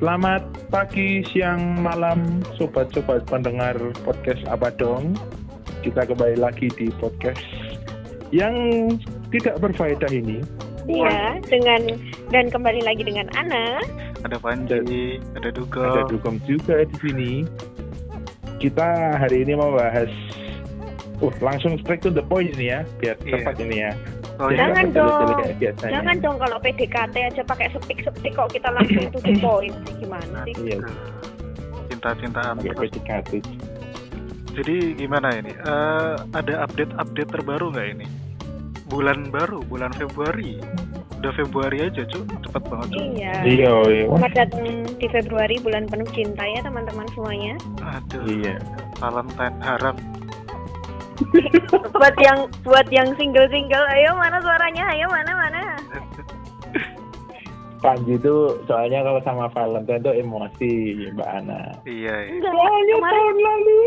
Selamat pagi, siang, malam, sobat-sobat pendengar podcast apa dong. Kita kembali lagi di podcast yang tidak berfaedah ini. Iya, dengan dan kembali lagi dengan Ana. Ada Panji, ada Dugo. Ada Dugong juga di sini. Kita hari ini mau bahas Uh, langsung straight to the point ini ya, biar Iya. cepat ini ya. Oh, iya. Jangan dong. biasanya. Jangan dong kalau PDKT aja pakai sepik-sepik kok kita langsung to the point. Gimana sih? Iya, Cinta-cintaan terus. PDKT. Jadi gimana ini? Eh, ada update-update terbaru nggak ini? Bulan baru, bulan Februari. Udah Februari aja, Cuk. Cepet banget, Cuk. Iya. Iya, iya. Selamat datang di Februari bulan penuh cinta ya teman-teman semuanya. Aduh, Iya. Valentine harap. buat yang buat yang single-single, ayo mana suaranya? Ayo mana mana? Panji itu soalnya kalau sama Valentine tuh emosi, Mbak Ana. Iya, iya. Enggak, Soalnya kemarin tahun lalu.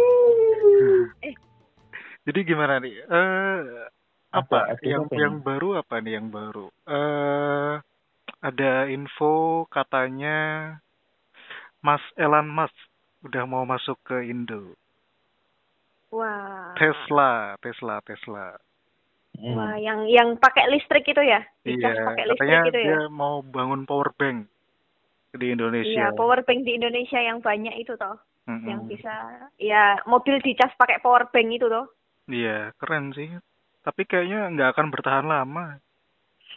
Jadi gimana nih? Eh apa? Apa? Yang apa yang baru apa nih yang baru? Eh ada info katanya Mas Elon Musk udah mau masuk ke Indo. Wah. Tesla, Tesla, Tesla. Hmm. Wah, yang yang pakai listrik itu ya? Iya, pakai katanya listrik itu ya? dia mau bangun power bank di Iya, Indonesia. power bank di Indonesia yang banyak itu toh. Mm-mm. yang bisa ya mobil dicas pakai power bank itu tuh Iya, keren sih. Tapi kayaknya nggak akan bertahan lama.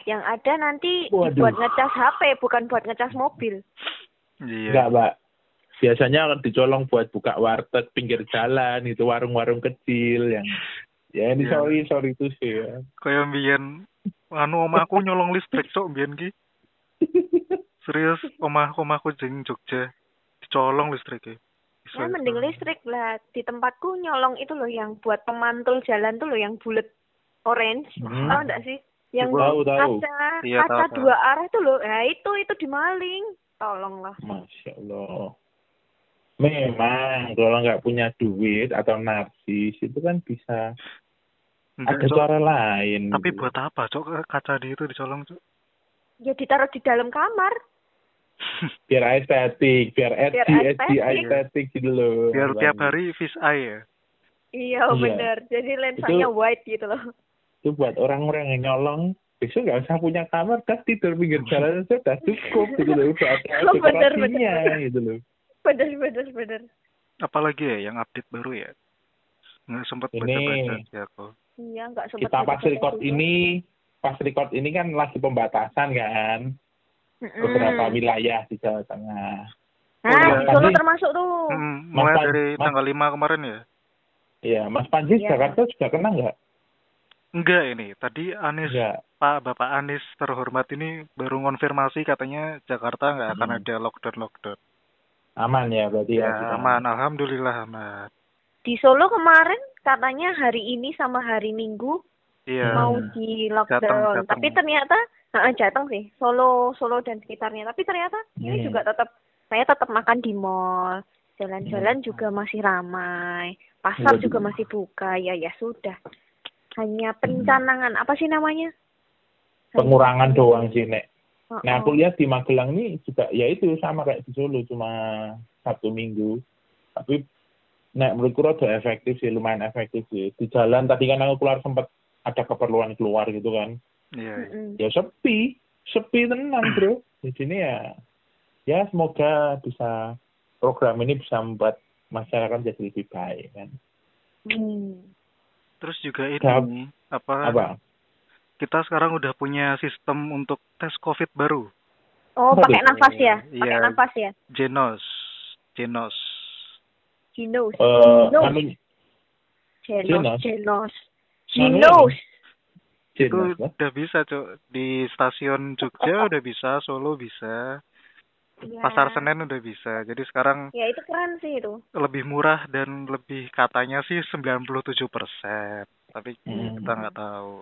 yang ada nanti Waduh. buat ngecas HP bukan buat ngecas mobil Iya. Enggak, Mbak. Biasanya kan dicolong buat buka warteg pinggir jalan, itu warung-warung kecil yang ya ini Iya. sorry sorry itu sih ya. Kayak mbiyen anu omahku nyolong listrik cok mbiyen ki. Serius, omah omahku jeng Jogja dicolong listriknya. Bisa- ya mending listrik lah di tempatku nyolong itu loh yang buat pemantul jalan tuh loh yang bulat orange Hmm. tahu enggak sih yang Tahu, tahu. kaca Iya, kaca tahu, tahu. dua arah tuh loh ya itu itu dimaling tolonglah Masya Allah. Memang kalau nggak punya duit atau narsis itu kan bisa Enggak, ada Cok. cara lain. Tapi gitu. buat apa, Cok? Kaca di itu dicolong, Cok. ya ditaruh di dalam kamar biar estetik, biar edgy, edgy, estetik. estetik gitu loh. Biar tiap hari fish eye ya. iya Iya. bener jadi lensanya Itu- white gitu loh Itu buat orang-orang yang nyolong besok nggak usah punya kamar, dah tidur pinggir jalan aja udah cukup gitu loh, udah ada Oh, bener, dekorasinya bener. gitu loh. Bener bener bener Apalagi ya yang update baru ya? Nggak sempat Ini. baca-baca sih aku. iya nggak sempat Kita pas record juga. ini, pas record ini kan lagi pembatasan kan, Mm-mm. beberapa wilayah di Jawa Tengah. Nah, Oh, iya. Solo termasuk tuh. Hmm, mulai dari Mas- tanggal 5 kemarin ya? Iya, Mas Panji Iya. Jakarta juga kena nggak? Enggak ini. Tadi Anies Enggak. Pak Bapak Anies terhormat ini baru konfirmasi katanya Jakarta nggak akan Hmm. ada lockdown lockdown. Aman ya berarti ya. Ya, aman, alhamdulillah aman. Di Solo kemarin katanya hari ini sama hari Minggu Iya. mau Hmm. di Jateng, lockdown. Jateng. Tapi ternyata Heeh, Jateng sih, Solo, Solo dan sekitarnya. Tapi ternyata ini Hmm. juga tetap saya tetap makan di mall, jalan-jalan Hmm. juga masih ramai, pasar Waduh. juga masih buka. Ya ya sudah. Hanya pencanangan apa sih namanya? Pengurangan doang sih, Nek. Oh, Nah, aku lihat di Magelang ini juga ya itu sama kayak di Solo cuma Sabtu Minggu. Tapi nek menurutku rada efektif sih, lumayan efektif sih. Di jalan tadi kan aku keluar sempat ada keperluan keluar gitu kan. Iya. Mm-mm. Ya sepi, sepi tenang, Bro. Di sini ya ya semoga bisa program ini bisa membuat masyarakat jadi lebih baik kan. Hmm. Terus juga ini Gap. apa, Apa? Kita sekarang udah punya sistem untuk tes COVID baru. Oh, Apa pakai tuh? nafas ya? Pakai Iya. nafas ya? Genos. Genos. Ginos. Eh, anu Genos. Genos. Genos. Ginos. Itu udah bisa, Cuk. Di stasiun Jogja udah bisa, Solo bisa, Ya. Pasar Senen udah bisa. Jadi sekarang Ya itu keren sih itu. lebih murah dan lebih katanya sih 97 persen. Tapi Hmm. kita nggak tahu.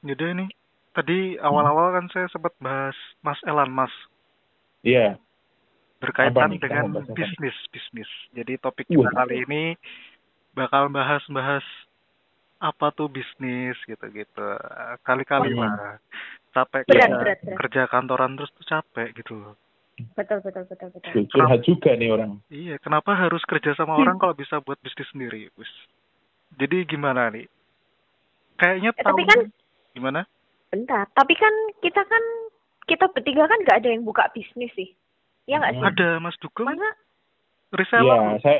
Jadi ini tadi awal-awal kan saya sempat bahas Mas Elan Mas Iya. berkaitan Apa nih? dengan bisnis bisnis. Jadi topik kita Wah. kali ini bakal bahas-bahas apa tuh bisnis gitu-gitu. Kali-kali Hmm. lah capek Berat, kerja, berat, berat. kerja kantoran terus tuh capek gitu loh. Betul, betul, betul, betul. Curhat juga nih orang. Iya, kenapa harus kerja sama orang kalau bisa buat bisnis sendiri? Wis. Jadi gimana nih? Kayaknya Eh, tahun tapi kan- gimana? Bentar, tapi kan kita kan kita bertiga kan nggak ada yang buka bisnis sih. Ya nggak sih? Ada Mas Dugong Masa? reseller. Iya, saya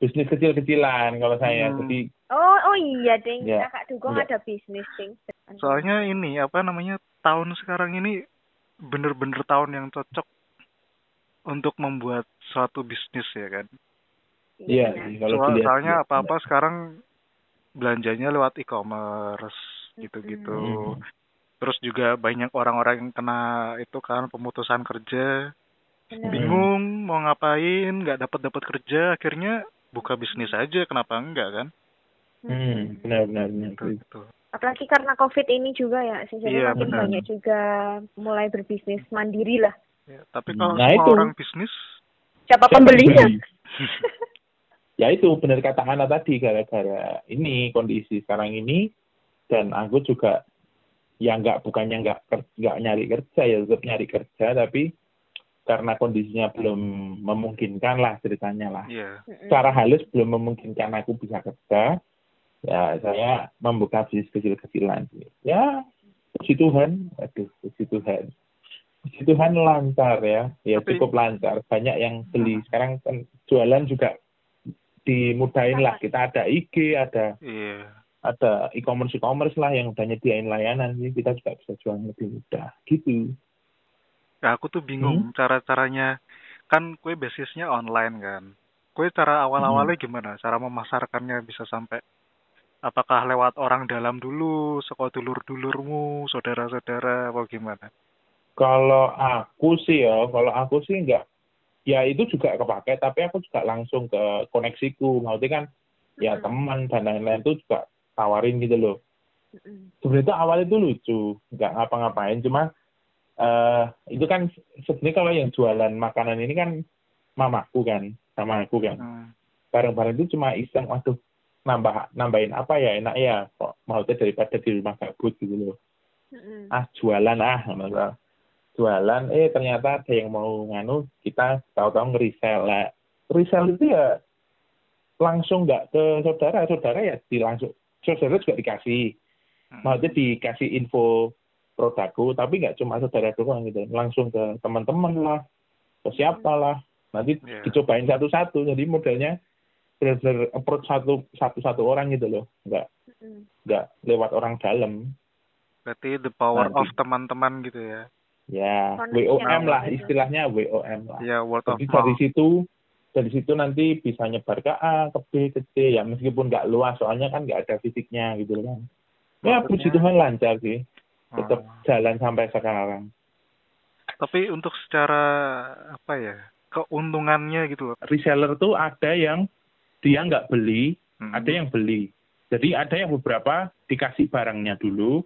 bisnis kecil-kecilan kalau saya. Hmm. Jadi Oh, oh iya, Ding. Ya. Kakak Dugong Ya. ada bisnis, Ding. Soalnya ini apa namanya tahun sekarang ini bener-bener tahun yang cocok untuk membuat suatu bisnis ya kan. iya, sih, kalau soalnya apa-apa sekarang belanjanya lewat e-commerce gitu-gitu. Hmm. Terus juga banyak orang-orang yang kena itu kan pemutusan kerja, Benar. bingung mau ngapain, nggak dapat dapat kerja, akhirnya buka bisnis aja, kenapa enggak kan? Hmm, benar benar benar. Gitu. Apalagi karena COVID ini juga ya, sih. Jadi Iya, makin benar. banyak juga mulai berbisnis mandiri lah. Ya, tapi Hmm, kalau nah semua itu. orang bisnis, Siapa Siapa pembelinya? ya itu benar kata Hana tadi gara-gara ini kondisi sekarang ini dan aku juga ya nggak bukannya nggak nggak nyari kerja ya tetap nyari kerja tapi karena kondisinya belum memungkinkan lah ceritanya lah. Ya Mm-mm. secara halus belum memungkinkan aku bisa kerja ya saya membuka bisnis kecil-kecilan. Ya puji Tuhan. Aduh puji Tuhan. Puji Tuhan lancar ya. Ya Tapi- cukup lancar. Banyak yang beli. Sekarang kan jualan juga dimudahin lah. Kita ada IG ada iya. Ada e-commerce e-commerce lah yang udah nyediain layanan sih kita juga bisa jual lebih mudah gitu Ya, aku tuh Hmm? bingung cara-caranya. Kan kue basisnya online kan. Kue cara awal-awalnya Hmm. gimana? Cara memasarkannya bisa sampai apakah lewat orang dalam dulu, sekolah dulur-dulurmu, saudara-saudara, apa gimana? Kalau aku sih ya, kalau aku sih enggak, ya itu juga kepake, tapi aku juga langsung ke koneksiku. Maksudnya kan, ya Mm-mm. teman dan lain-lain itu juga tawarin gitu loh. Sebenarnya tuh awalnya itu lucu, nggak ngapa-ngapain, cuma eh itu kan sebenarnya kalau yang jualan makanan ini kan mamaku kan, sama aku kan. Hmm. Bareng-bareng itu cuma iseng, waduh nambah nambahin apa ya enak ya, kok maksudnya daripada di rumah gabut gitu loh. Ah jualan ah jualan eh ternyata ada yang mau nganu kita tahu-tahu ngerisel lah resell itu ya langsung nggak ke saudara saudara ya di langsung saudara juga dikasih Hmm. maksudnya dikasih info produkku tapi nggak cuma saudara doang gitu langsung ke teman-teman lah ke siapa lah nanti Iya. dicobain satu-satu jadi modelnya benar-benar approach satu satu satu orang gitu loh nggak Mm-mm. nggak lewat orang dalam Berarti the power Nanti. of teman-teman gitu ya. Ya, WOM lah ada. istilahnya WOM lah. Ya, word of Jadi dari mouth. situ dari situ nanti bisa nyebar ke A, ke B, ke C ya meskipun nggak luas soalnya kan nggak ada fisiknya gitu kan. Ya Maksudnya- puji Tuhan lancar sih, tetap Oh. jalan sampai sekarang. Tapi untuk secara apa ya? keuntungannya gitu loh. Reseller tuh ada yang dia nggak beli, Hmm. ada yang beli. Jadi ada yang beberapa dikasih barangnya dulu,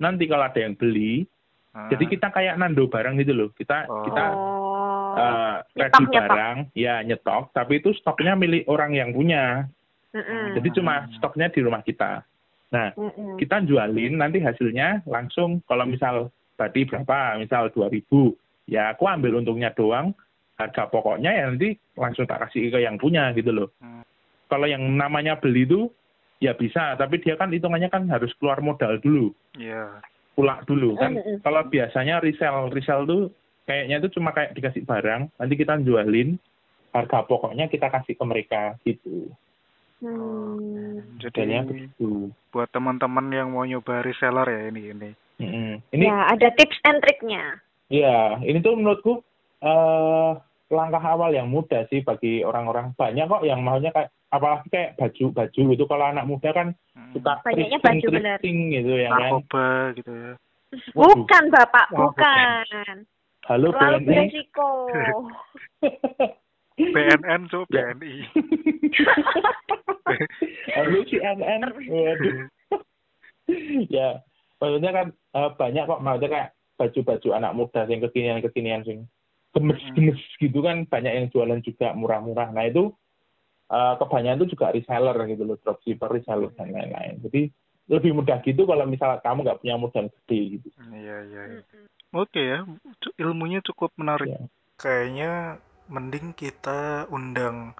nanti kalau ada yang beli, Ah. jadi kita kayak nando barang gitu loh. Kita Oh. kita Eh, Nyetok, barang, ya nyetok, tapi itu stoknya milik orang yang punya. Mm-mm. Jadi cuma stoknya di rumah kita. Nah, Mm-mm. kita jualin nanti hasilnya langsung kalau misal tadi berapa, misal 2000, ya aku ambil untungnya doang, harga pokoknya ya nanti langsung tak kasih ke yang punya gitu loh. Hmm. Kalau yang namanya beli itu ya bisa, tapi dia kan hitungannya kan harus keluar modal dulu, Iya. pulak dulu kan. Mm-mm. Kalau biasanya resell resell tuh kayaknya itu cuma kayak dikasih barang, nanti kita jualin, harga pokoknya kita kasih ke mereka gitu. Hmm. Jadi Jadinya begitu. buat teman-teman yang mau nyoba reseller ya ini ini. Mm-mm. Ini Ya, ada tips and triknya. Ya, ini tuh menurutku eh langkah awal yang mudah sih bagi orang-orang banyak kok yang maunya kayak apalagi kayak baju-baju itu kalau anak muda kan Hmm. suka Banyaknya baju benar. gitu ya kan. narkoba gitu ya. Waduh. Bukan, Bapak, Oh, bukan. Halo Terlalu BNI. beresiko. BNN so Ya. BNI. Halo CNN. Waduh. ya, maksudnya kan eh, banyak kok maksudnya kayak baju-baju anak muda yang kekinian-kekinian sing gemes-gemes gitu kan banyak yang jualan juga murah-murah. Nah itu eh, kebanyakan itu juga reseller gitu loh, dropshipper, reseller dan lain-lain. Jadi lebih mudah gitu kalau misal kamu nggak punya modal gede gitu. Iya iya. iya. Oke ya, cu- ilmunya cukup menarik. Ya. kayaknya mending kita undang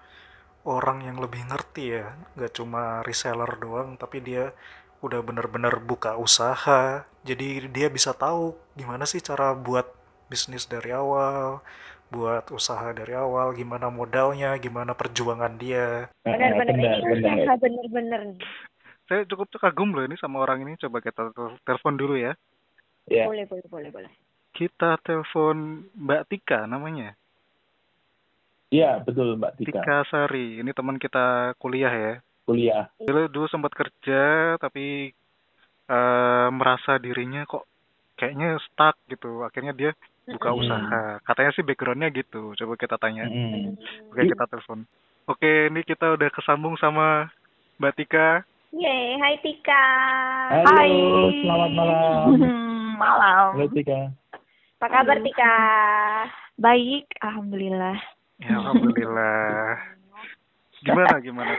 orang yang lebih ngerti ya. Nggak cuma reseller doang tapi dia udah bener-bener buka usaha. Jadi dia bisa tahu gimana sih cara buat bisnis dari awal buat usaha dari awal gimana modalnya gimana perjuangan dia. Benar-benar ini usaha bener-bener. Saya cukup kagum loh ini sama orang ini. Coba kita tel- telepon dulu ya Ya. Boleh, boleh, boleh, boleh. kita telepon Mbak Tika namanya Iya, betul Mbak Tika. Tika Sari ini teman kita kuliah ya Kuliah. dulu dulu sempat kerja tapi eh, merasa dirinya kok kayaknya stuck gitu akhirnya dia buka Mm-mm. usaha katanya sih backgroundnya gitu coba kita tanya Mm-mm. oke kita telepon oke ini kita udah kesambung sama Mbak Tika Yeay, hai Tika. Halo, selamat malam. malam. Halo Tika. Apa kabar Tika? Baik, alhamdulillah. ya alhamdulillah gimana gimana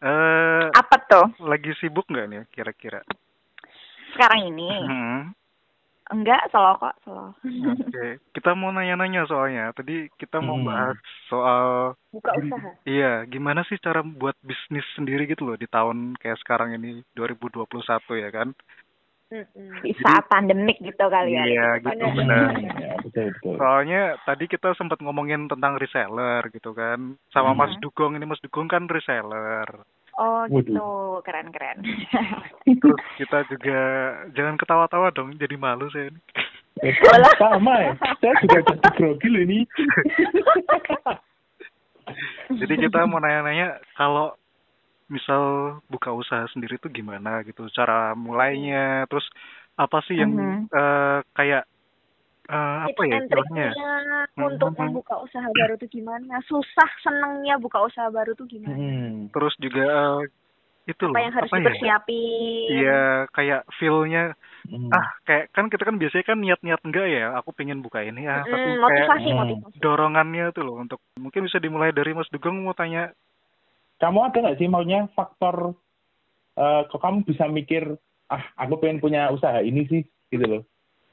eh Apa tuh lagi sibuk nggak nih kira-kira sekarang ini? Hmm, Enggak, solo kok, solo. oke kita mau nanya-nanya soalnya tadi kita mau Hmm. bahas soal Buka usaha. Iya, gimana sih cara buat bisnis sendiri gitu loh di tahun kayak sekarang ini 2021 ya kan? Di saat pandemik gitu kali ya. Iya, gitu, benar. Ya, betul betul. Soalnya tadi kita sempat ngomongin tentang reseller gitu kan, sama Hmm. Mas Dugong ini Mas Dugong kan reseller. Oh Waduh. gitu, keren-keren. Terus kita juga jangan ketawa-tawa dong, jadi malu saya. ini. Eh, sama ya. Saya juga jadi grogi loh ini. Jadi kita mau nanya-nanya kalau misal buka usaha sendiri tuh gimana gitu, cara mulainya, terus apa sih yang Mhm. eh, kayak eh, apa ya istilahnya? triknya untuk membuka usaha baru tuh gimana? Susah senengnya buka usaha baru tuh gimana? Hmm. terus juga eh, itu Apa loh yang harus apa ya dipersiapin? iya kayak feelnya Hmm. ah kayak kan kita kan biasanya kan niat-niat enggak ya aku pengen buka ini ah tapi Mm, kayak motivasi, Hmm. motivasi. dorongannya tuh loh untuk mungkin bisa dimulai dari Mas Dugong mau tanya Kamu ada nggak sih maunya faktor eh kok kamu bisa mikir ah aku pengen punya usaha ini sih gitu loh.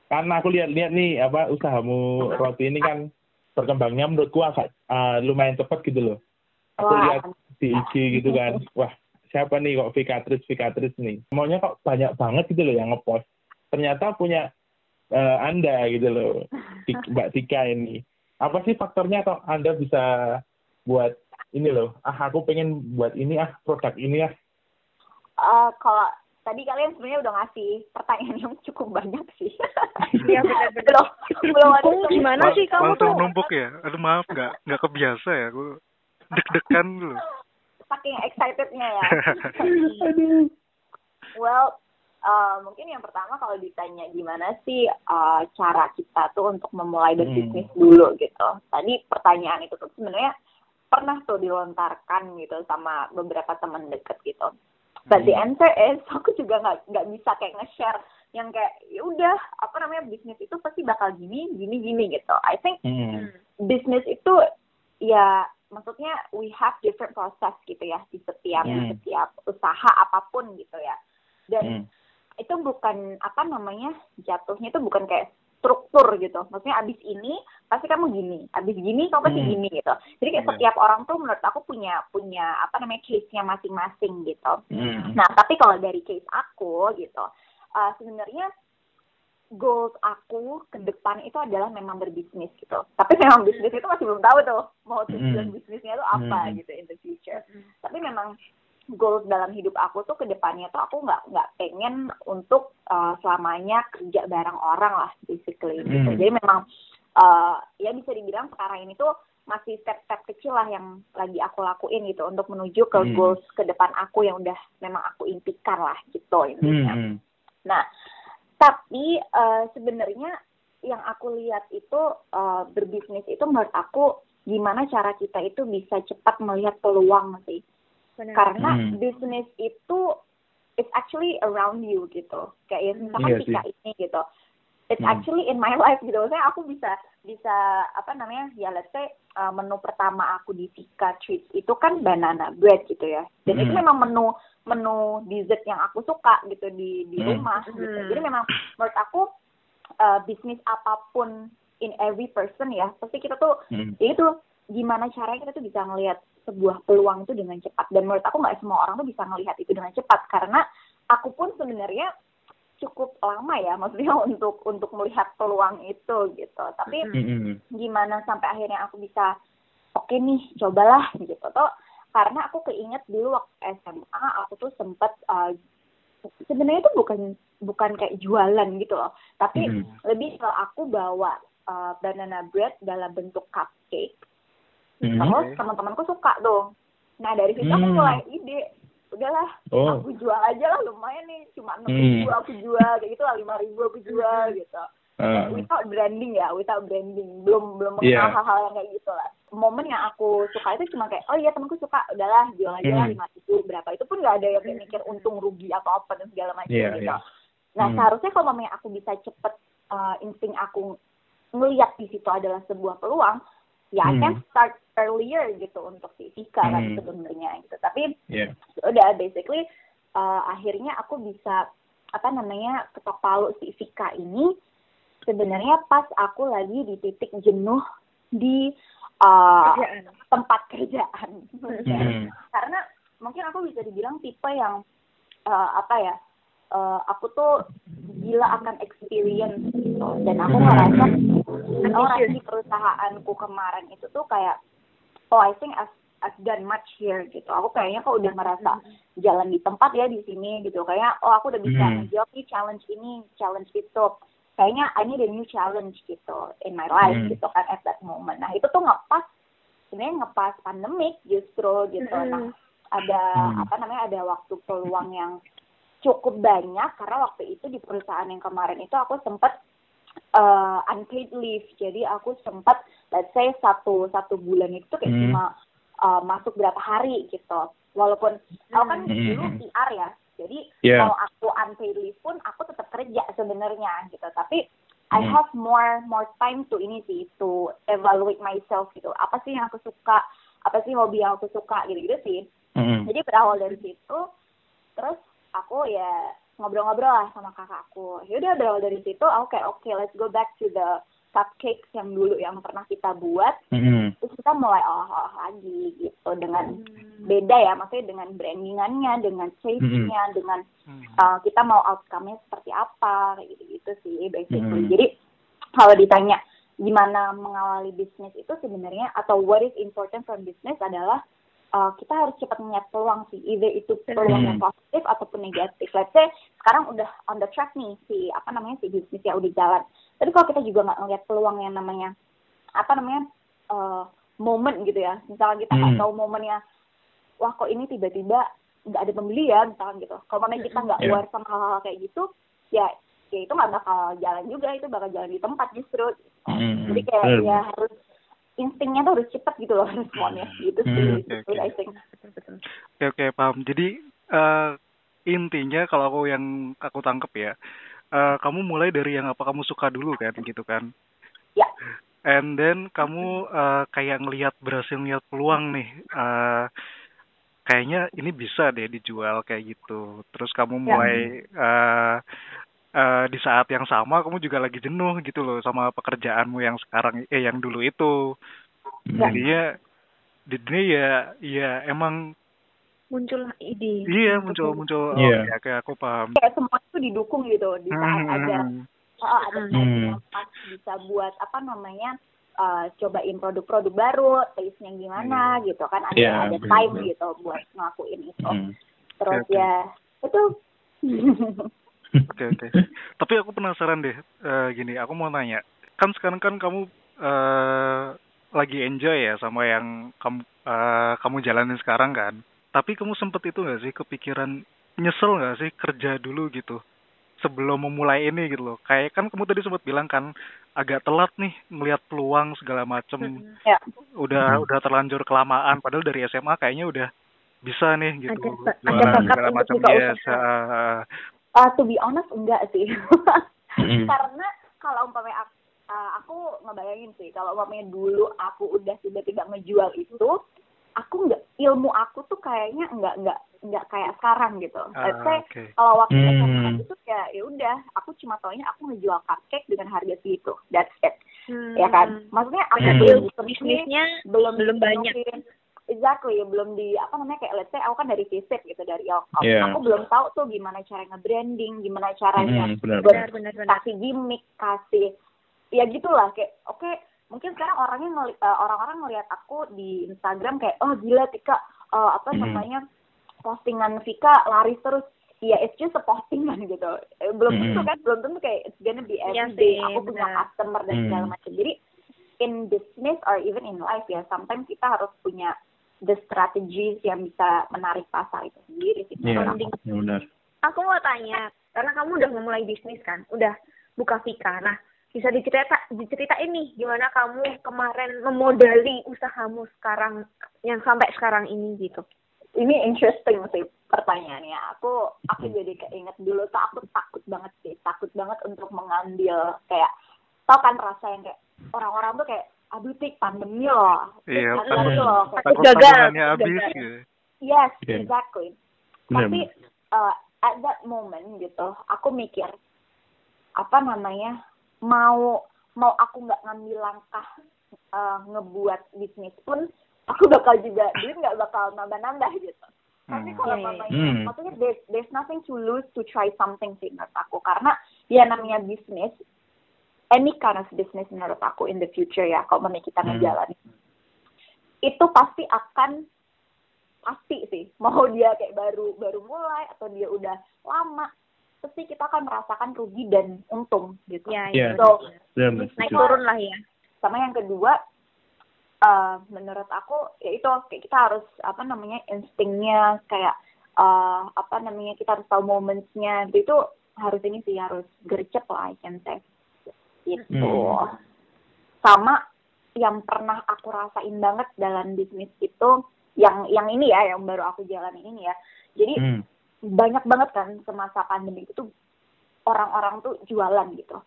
Karena aku lihat-lihat nih apa usahamu roti ini kan berkembangnya menurutku agak eh, lumayan cepat gitu loh. Aku Wah. lihat di IG gitu kan. Wah, siapa nih kok Vikatris Vikatris nih. Maunya kok banyak banget gitu loh yang ngepost. Ternyata punya eh, Anda gitu loh. Mbak Tika ini. Apa sih faktornya kok Anda bisa buat ini loh. Ah, aku pengen buat ini ah, produk ini ah. Eh, kalau tadi kalian sebenarnya udah ngasih pertanyaan yang cukup banyak sih. Iya benar-benar. belum belum ada gimana sih kamu tuh? numpuk ya aduh maaf nggak nggak kebiasa ya aku deg-degan dulu saking excitednya ya. Aduh. Well, eh, mungkin yang pertama kalau ditanya gimana sih eh, cara kita tuh untuk memulai berbisnis dulu gitu. Tadi pertanyaan itu tuh sebenarnya pernah tuh dilontarkan gitu sama beberapa teman deket gitu. But the answer is aku juga nggak nggak bisa kayak nge-share yang kayak ya udah apa namanya bisnis itu pasti bakal gini gini gini gitu. I think Hmm. bisnis itu ya maksudnya we have different process gitu ya di setiap di Hmm. setiap usaha apa pun gitu ya dan Hmm. itu bukan apa namanya jatuhnya itu bukan kayak struktur gitu maksudnya abis ini pasti kamu gini abis gini kamu pasti Hmm. gini gitu jadi kayak Hmm. setiap orang tuh menurut aku punya punya apa namanya case nya masing-masing gitu Hmm. Nah, tapi kalau dari case aku gitu, uh, sebenarnya goals aku ke depan itu adalah memang berbisnis gitu. Tapi memang bisnis itu masih belum tahu tuh mau tujuan Mm. bisnisnya itu apa Mm. gitu in the future. Tapi memang goals dalam hidup aku tuh ke depannya tuh aku nggak nggak pengen untuk uh, selamanya kerja bareng orang lah basically gitu. Mm. Jadi memang uh, ya bisa dibilang sekarang ini tuh masih step-step kecil lah yang lagi aku lakuin gitu untuk menuju ke Hmm. goals ke depan aku yang udah memang aku impikan lah gitu intinya. Hmm. Nah, tapi eh, sebenarnya yang aku lihat itu eh, berbisnis itu menurut aku gimana cara kita itu bisa cepat melihat peluang sih. Benar. Karena Hmm. bisnis itu it's actually around you gitu. Kayak ya, misalkan. Tika ini gitu. It's Hmm. actually in my life gitu. Saya aku bisa bisa apa namanya ya let's say uh, menu pertama aku di Tika Treats itu kan banana bread gitu ya. Dan itu Hmm. memang menu menu dessert yang aku suka gitu di di Hmm. rumah gitu. Hmm. Jadi memang menurut aku uh, bisnis apa pun in every person ya pasti kita tuh Hmm. ya itu gimana caranya kita tuh bisa ngelihat sebuah peluang itu dengan cepat. Dan menurut aku nggak semua orang tuh bisa ngelihat itu dengan cepat. Karena aku pun sebenarnya cukup lama ya maksudnya untuk untuk melihat peluang itu gitu. Tapi gimana sampai akhirnya aku bisa oke nih cobalah gitu. Tuh karena aku keinget dulu waktu SMA aku tuh sempet uh, sebenarnya itu bukan bukan kayak jualan gitu loh. Tapi Mhm. lebih ke aku bawa uh, banana bread dalam bentuk cupcake Mhm. terus teman-temanku suka tuh nah dari situ aku Hmm. mulai ide udahlah Oh. aku jual aja lah lumayan nih cuma enam Hmm. ribu aku jual kayak gitu lah lima ribu aku jual gitu Ah. without branding ya without branding belum belum Iya. mengenal hal-hal yang kayak gitu lah momen yang aku suka itu cuma kayak oh iya temanku suka udahlah jual aja lah Hmm. lima ribu berapa itu pun nggak ada yang kayak mikir untung rugi atau apa dan segala macam Iya, gitu iya. nah Hmm. seharusnya kalau mamanya aku bisa cepet uh, insting aku ngelihat di situ adalah sebuah peluang ya I Hmm. can start earlier gitu untuk si Vika kan Hmm. sebenarnya gitu tapi Iya. udah basically uh, akhirnya aku bisa apa namanya ketok palu si Vika ini sebenarnya pas aku lagi di titik jenuh di uh, Kerjaan. tempat kerjaan Hmm. karena mungkin aku bisa dibilang tipe yang uh, apa ya uh, aku tuh gila akan experience gitu dan aku Hmm. ngerasa orang di perusahaanku kemarin itu tuh kayak oh I think I've, I've done much here gitu aku kayaknya kok udah merasa jalan di tempat ya di sini gitu kayak oh aku udah bisa Hmm. menjawab nih challenge ini challenge itu kayaknya I need a new challenge gitu in my life Hmm. gitu kan at that moment nah itu tuh ngepas sebenarnya ngepas pandemik justru gitu Mm-mm. nah ada Hmm. apa namanya ada waktu peluang yang cukup banyak karena waktu itu di perusahaan yang kemarin itu aku sempat uh, unpaid leave jadi aku sempat let's say satu satu bulan itu kayak Hmm. cuma uh, masuk berapa hari gitu walaupun aku kan Hmm. dulu PR ya jadi Yeah. kalau aku unpaid leave pun aku tetap kerja sebenarnya gitu tapi I Hmm. have more more time to ini sih to evaluate myself gitu apa sih yang aku suka apa sih hobi yang aku suka gitu gitu sih Mm-mm. jadi berawal dari situ terus aku ya ngobrol-ngobrol lah sama kakakku yaudah berawal dari situ aku kayak oke let's go back to the cupcakes yang dulu yang pernah kita buat Mm-mm. terus kita mulai olah-olah lagi gitu dengan beda ya maksudnya dengan brandingannya dengan taste-nya dengan Hmm. uh, kita mau outcome-nya seperti apa kayak gitu-gitu sih basically Hmm. jadi kalau ditanya gimana mengawali bisnis itu sebenarnya atau what is important from business adalah uh, kita harus cepat melihat peluang sih either itu peluang yang positif ataupun negatif let's say sekarang udah on the track nih si apa namanya si bisnis ya udah jalan tapi kalau kita juga nggak ngelihat peluang yang namanya apa namanya uh, momen gitu ya misalnya kita nggak Hmm. tahu momennya wah kok ini tiba-tiba nggak ada pembeli ya misalkan gitu kalau memang kita nggak Iya. aware sama hal-hal kayak gitu ya ya itu nggak bakal jalan juga itu bakal jalan di tempat justru Mm-mm. jadi kayak Betul. ya harus instingnya tuh harus cepet gitu loh responnya gitu sih Hmm, oke, Gitu, oke. I think Oke oke paham. Jadi eh, intinya kalau aku yang aku tangkep ya, eh, kamu mulai dari yang apa kamu suka dulu kan gitu kan. ya And then kamu eh, kayak ngelihat berhasil ngelihat peluang nih. eh, kayaknya ini bisa deh dijual kayak gitu. Terus kamu Ya. mulai eh, eh, di saat yang sama kamu juga lagi jenuh gitu loh sama pekerjaanmu yang sekarang eh yang dulu itu. Ya. Jadinya jadinya ya ya emang muncullah ide Iya muncul muncul. Oh, Iya. Oke oke aku paham. kayak semua itu didukung gitu di saat Hmm, ada hmm, oh, ada Hmm. yang pas bisa buat apa namanya uh, cobain produk-produk baru taste-nya gimana gitu kan ada Iya, ada time bener. gitu buat ngelakuin itu Mm. terus Oke, oke. ya itu Oke oke. Tapi aku penasaran deh. eh, gini, aku mau nanya. Kan sekarang kan kamu eh lagi enjoy ya sama yang kamu eh, kamu jalanin sekarang kan. Tapi kamu sempet itu nggak sih kepikiran nyesel nggak sih kerja dulu gitu sebelum memulai ini gitu loh. Kayak kan kamu tadi sempat bilang kan agak telat nih melihat peluang segala macem. ya Udah Hmm. udah terlanjur kelamaan. Padahal dari SMA kayaknya udah bisa nih gitu. Ada ada segala macam yes. usaha. Ah, uh, to be honest enggak sih Mm. karena kalau umpamanya aku, uh, aku ngebayangin sih kalau umpamanya dulu aku udah tiba-tiba ngejual itu aku nggak ilmu aku tuh kayaknya nggak nggak nggak kayak sekarang gitu Ah, let's say oke. kalau waktu Hmm. Itu ya ya udah aku cuma taunya aku ngejual cupcake dengan harga segitu that's it Hmm. ya kan maksudnya aku Hmm. belum bisnisnya belum belum banyak. Exactly belum di apa namanya kayak let's say aku kan dari fisik gitu dari Iya. aku belum tahu tuh gimana cara nge-branding gimana caranya Hmm, benar. benar benar benar kasih gimmick kasih ya gitulah kayak oke mungkin sekarang orangnya ngeli- eh, orang-orang ngelihat aku di Instagram kayak oh gila Tika eh, apa Hmm. namanya postingan Vika laris terus Iya, it's just a postingan gitu. Eh, Belum Hmm. tentu kan, belum tentu kayak it's gonna be Iya everyday. sih, aku punya customer dan Hmm. segala macam. Jadi in business or even in life ya, sometimes kita harus punya the strategies yang bisa menarik pasar itu sendiri sih. Iya, ya benar. aku mau tanya karena kamu udah memulai bisnis kan udah buka Vika nah bisa dicerita diceritain nih gimana kamu kemarin memodali usahamu sekarang yang sampai sekarang ini gitu ini interesting sih pertanyaannya. Aku aku jadi keinget dulu tuh aku takut banget sih, takut banget untuk mengambil kayak tau kan rasa yang kayak orang-orang tuh kayak aduh tik pandemi loh, Tik, Iya, takut- loh. Takut habis gitu. yes, Iya. exactly. Benar. Tapi uh, at that moment gitu, aku mikir apa namanya mau mau aku nggak ngambil langkah uh, ngebuat bisnis pun aku bakal juga duit nggak bakal nambah-nambah gitu. Tapi Hmm. kalau Iya, iya. mamanya, Hmm. maksudnya there's, there's nothing to lose to try something sih menurut aku. Karena ya namanya bisnis, any kind of business menurut aku in the future ya, kalau memang kita Hmm. menjalani, itu pasti akan pasti sih mau dia kayak baru baru mulai atau dia udah lama pasti kita akan merasakan rugi dan untung gitu. ya Iya. itu So Benar, benar, naik turun lah ya sama yang kedua eh, menurut aku ya itu kayak kita harus apa namanya instingnya kayak eh, apa namanya kita harus tahu momentsnya itu harus ini sih harus gercep lah I can say gitu Hmm. sama yang pernah aku rasain banget dalam bisnis itu yang yang ini ya yang baru aku jalanin ini ya jadi Hmm. banyak banget kan semasa pandemi itu orang-orang tuh jualan gitu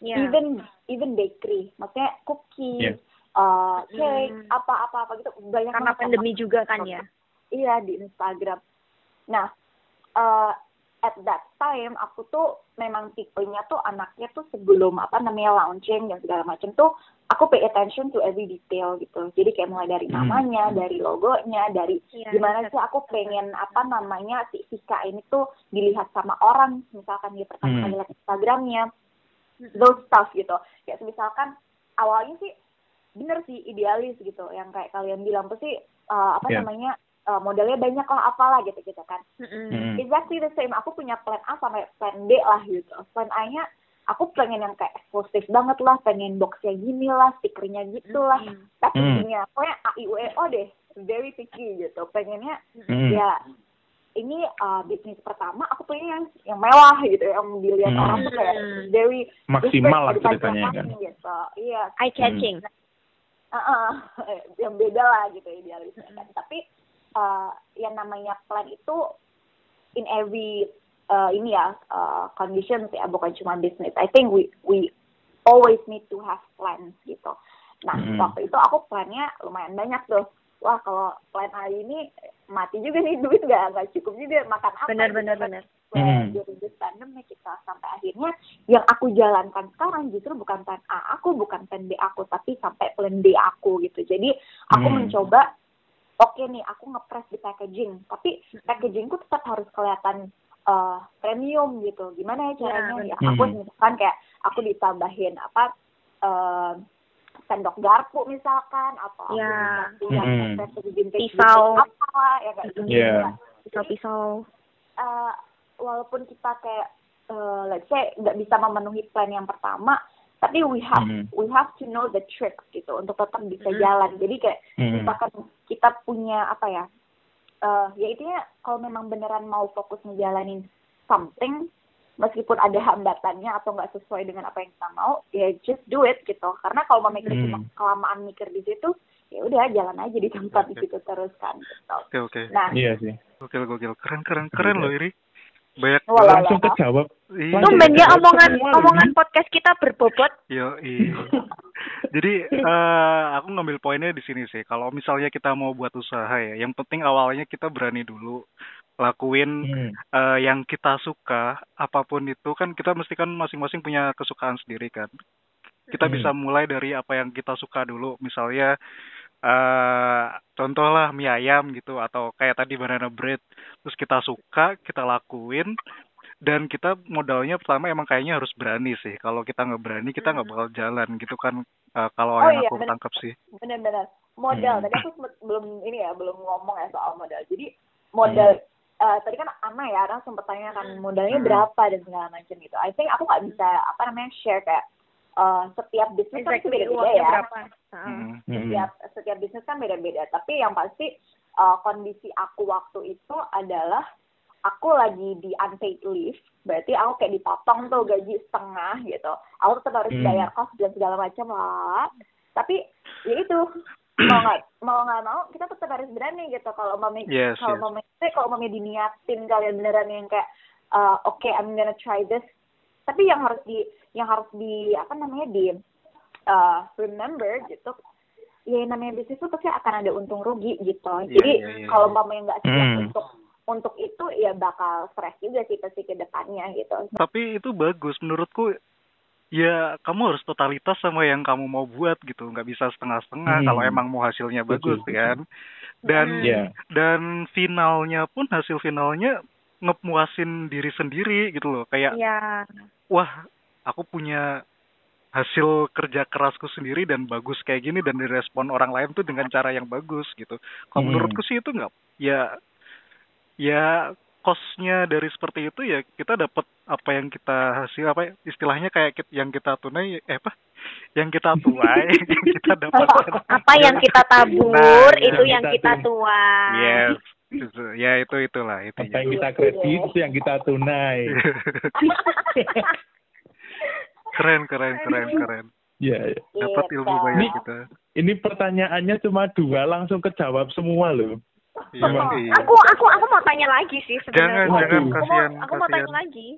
ya even even bakery maksudnya cookies Iya. uh, cake Hmm. apa-apa apa gitu banyak karena banget pandemi juga kan ya iya di Instagram nah uh, at that time aku tuh memang tipenya tuh anaknya tuh sebelum apa namanya launching dan segala macam tuh aku pay attention to every detail gitu jadi kayak mulai dari Hmm. namanya dari logonya dari Iya, gimana sih aku pengen apa namanya si Vika ini tuh dilihat sama orang misalkan dia pertama Hmm. kali lihat Instagramnya those stuff gitu kayak misalkan awalnya sih bener sih idealis gitu yang kayak kalian bilang sih uh, apa Yeah. namanya uh, modelnya banyak lah apalah gitu gitu kan Mm-mm. Hmm. exactly the same aku punya plan A sampai plan B lah gitu plan A nya aku pengen yang kayak eksklusif banget lah pengen boxnya gini lah stikernya gitu lah Mm-mm. packagingnya pokoknya A I U E O deh very picky gitu pengennya Hmm. ya ini uh, bisnis pertama aku pengen yang yang mewah gitu yang dilihat Hmm. orang tuh kayak Hmm. very Maksimal lah ceritanya kan. gitu iya eye catching Heeh, yang beda lah gitu idealisnya kan. Tapi uh, yang namanya plan itu in every uh, ini ya uh, conditions ya bukan cuma business. I think we we always need to have plans gitu. Nah Mm. waktu itu aku plannya lumayan banyak tuh. Wah kalau plan A ini mati juga nih duit nggak nggak cukup juga makan apa? benar gitu benar kan. benar Hmm. Well, pandemi kita sampai akhirnya yang aku jalankan sekarang justru bukan plan A aku, bukan plan B aku, tapi sampai plan D aku gitu. Jadi aku Hmm. mencoba, oke nih aku ngepres di packaging, tapi packagingku tetap harus kelihatan eh, premium gitu. Gimana ya caranya? Ya, Ya, aku Hmm. misalkan kayak aku ditambahin apa eh, sendok garpu misalkan, atau aku Ya. yang Hmm. Pisau. apa ya kayak gitu. Iya. pisau-pisau Eh, walaupun kita kayak uh, let's say nggak bisa memenuhi plan yang pertama tapi we have Mhm. we have to know the tricks gitu untuk tetap bisa Mhm. jalan jadi kayak Hmm. misalkan kita punya apa ya eh ya intinya kalau memang beneran mau fokus ngejalanin something meskipun ada hambatannya atau nggak sesuai dengan apa yang kita mau ya just do it gitu karena kalau mau mikir Hmm. cuma kelamaan mikir di situ ya udah jalan aja di tempat di situ terus kan gitu. Oke oke. nah Iya sih. Gokil gokil. Keren keren keren loh ini. Banyak Walah, Langsung kejawab. Iya. Tumben ya omongan omongan podcast kita berbobot. Yo, iya. Jadi eh, aku ngambil poinnya di sini sih. Kalau misalnya kita mau buat usaha ya, yang penting awalnya kita berani dulu lakuin Hmm. eh, yang kita suka, apa pun itu kan kita mesti kan masing-masing punya kesukaan sendiri kan. kita Hmm. bisa mulai dari apa yang kita suka dulu misalnya eh contoh lah mie ayam gitu atau kayak tadi banana bread terus kita suka kita lakuin dan kita modalnya pertama emang kayaknya harus berani sih kalau kita nggak berani kita nggak bakal jalan gitu kan eh, kalau Hmm. Oh yang iya, aku bener. tangkap sih benar-benar modal Hmm. tadi aku belum ini ya belum ngomong ya soal modal jadi modal eh, tadi kan Ana ya Ana sempat tanya kan modalnya Hmm. berapa dan segala macam gitu I think aku nggak bisa apa namanya share kayak eh, setiap bisnis kan Exactly, beda-beda uangnya ya berapa? Heeh. Mm. Hmm. setiap setiap bisnis kan beda-beda tapi yang pasti eh, kondisi aku waktu itu adalah aku lagi di unpaid leave berarti aku kayak dipotong tuh gaji setengah gitu. Aku tetap harus Hmm. bayar kos dan segala macam lah. Tapi ya itu. Mau nggak mau nggak mau kita tetap harus berani gitu. Kalau mami Yes, kalau yes. mami eh, kalau mami diniatin kalian beneran yang kayak eh, oke I'm gonna try this. Tapi yang harus di yang harus di apa namanya di eh, remember gitu ya namanya bisnis itu pasti akan ada untung rugi gitu. Iya, jadi iya, iya, kalau yang nggak siap Hmm. untuk untuk itu ya bakal stres juga sih pasti ke depannya gitu tapi itu bagus menurutku ya kamu harus totalitas sama yang kamu mau buat gitu nggak bisa setengah-setengah Hmm. kalau emang mau hasilnya bagus Betul. kan dan Hmm. Iya. dan finalnya pun hasil finalnya ngepuasin diri sendiri gitu loh kayak Iya. wah aku punya hasil kerja kerasku sendiri dan bagus kayak gini dan direspon orang lain tuh dengan cara yang bagus gitu kalau Hmm. menurutku sih itu nggak ya ya kosnya dari seperti itu ya kita dapat apa yang kita hasil apa ya, istilahnya kayak yang kita tunai eh apa yang kita tuai yang kita dapatkan Apa yang kita tabur Nah, itu yang kita kita tuai. yes itu ya itu itulah itu Apa yang kita kredit itu yang kita tunai. keren keren keren keren Iya. iya. dapat ilmu Gitu. banyak kita Ini pertanyaannya cuma dua langsung kejawab semua loh. Iya, iya. Aku aku aku mau tanya lagi sih sebenarnya. Jangan, jangan, Aku mau- kasihan, Aku mau tanya lagi.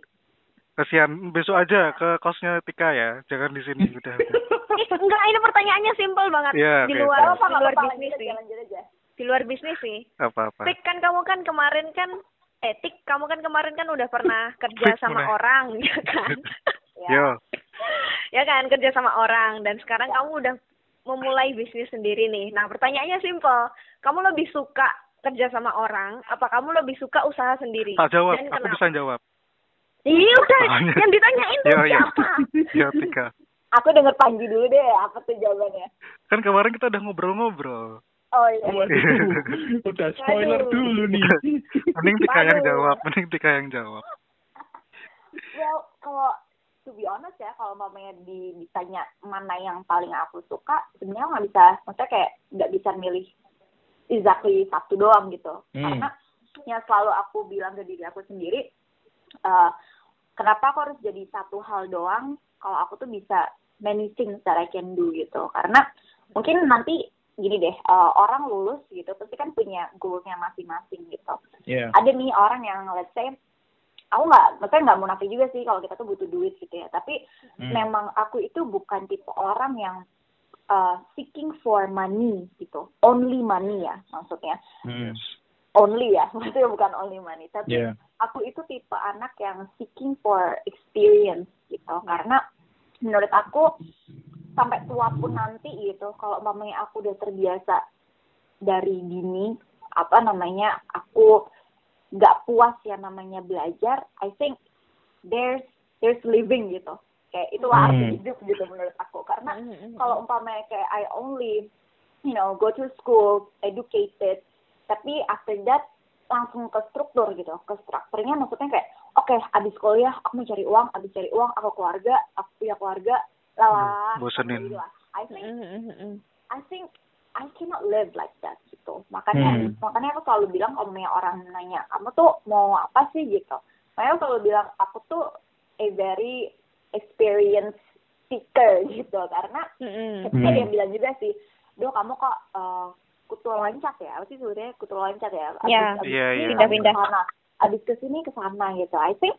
kasihan besok aja ke kosnya Tika ya jangan di sini udah udah. Eh, enggak, ini pertanyaannya simpel banget. Iya, di luar siap. apa di luar apa bisnis sih. Di luar bisnis sih. apa apa Tik kan kamu kan kemarin kan etik kamu kan kemarin kan udah pernah kerja Tik sama mana? orang ya kan ya yo ya kan kerja sama orang dan sekarang kamu udah memulai bisnis sendiri nih nah pertanyaannya simple kamu lebih suka kerja sama orang apa kamu lebih suka usaha sendiri? Tak jawab dan aku kenapa? bisa jawab. Iya udah Oh, iya. yang ditanyain tuh yo yo siapa? Yo Tika aku denger Panji dulu deh apa tuh jawabannya? Kan kemarin kita udah ngobrol-ngobrol. Oh iya. Waduh, udah spoiler Aduh. dulu nih. mending Tika yang jawab mending Tika yang jawab. Well kalau to be honest ya kalau mamanya di, ditanya mana yang paling aku suka sebenarnya nggak bisa. Maksudnya kayak nggak bisa milih exactly satu doang gitu Hmm. karena yang selalu aku bilang ke diri aku sendiri eh, kenapa aku harus jadi satu hal doang kalau aku tuh bisa many things that I can do gitu karena mungkin nanti gini deh eh, orang lulus gitu pasti kan punya goalsnya masing-masing gitu Iya. ada nih orang yang let's say aku nggak maksudnya nggak munafik juga sih kalau kita tuh butuh duit gitu ya tapi Hmm. memang aku itu bukan tipe orang yang uh, seeking for money gitu. Only money ya maksudnya. Hmm. only ya maksudnya bukan only money. Tapi Iya. aku itu tipe anak yang seeking for experience gitu. Karena menurut aku sampai tua pun nanti gitu kalau mamanya aku udah terbiasa dari dini apa namanya aku nggak puas ya namanya belajar I think there's there's living gitu kayak itu Hmm. arti hidup gitu menurut aku karena kalau umpamanya kayak I only you know go to school educated tapi after that langsung ke struktur gitu ke strukturnya maksudnya kayak oke abis kuliah aku mau cari uang abis cari uang aku keluarga aku punya keluarga lala bosenin. gitu lah. I think. I think I cannot live like that gitu makanya Hmm. makanya aku selalu bilang kalau punya orang nanya kamu tuh mau apa sih gitu makanya aku selalu bilang aku tuh a very experience seeker gitu karena Mm-mm. ketika dia bilang juga sih do kamu kok uh, kutu loncat ya apa sih sebetulnya kutu loncat ya abis, Iya. abis Iya, ini iya. Pindah-pindah. ke sana abis ke sini ke sana gitu I think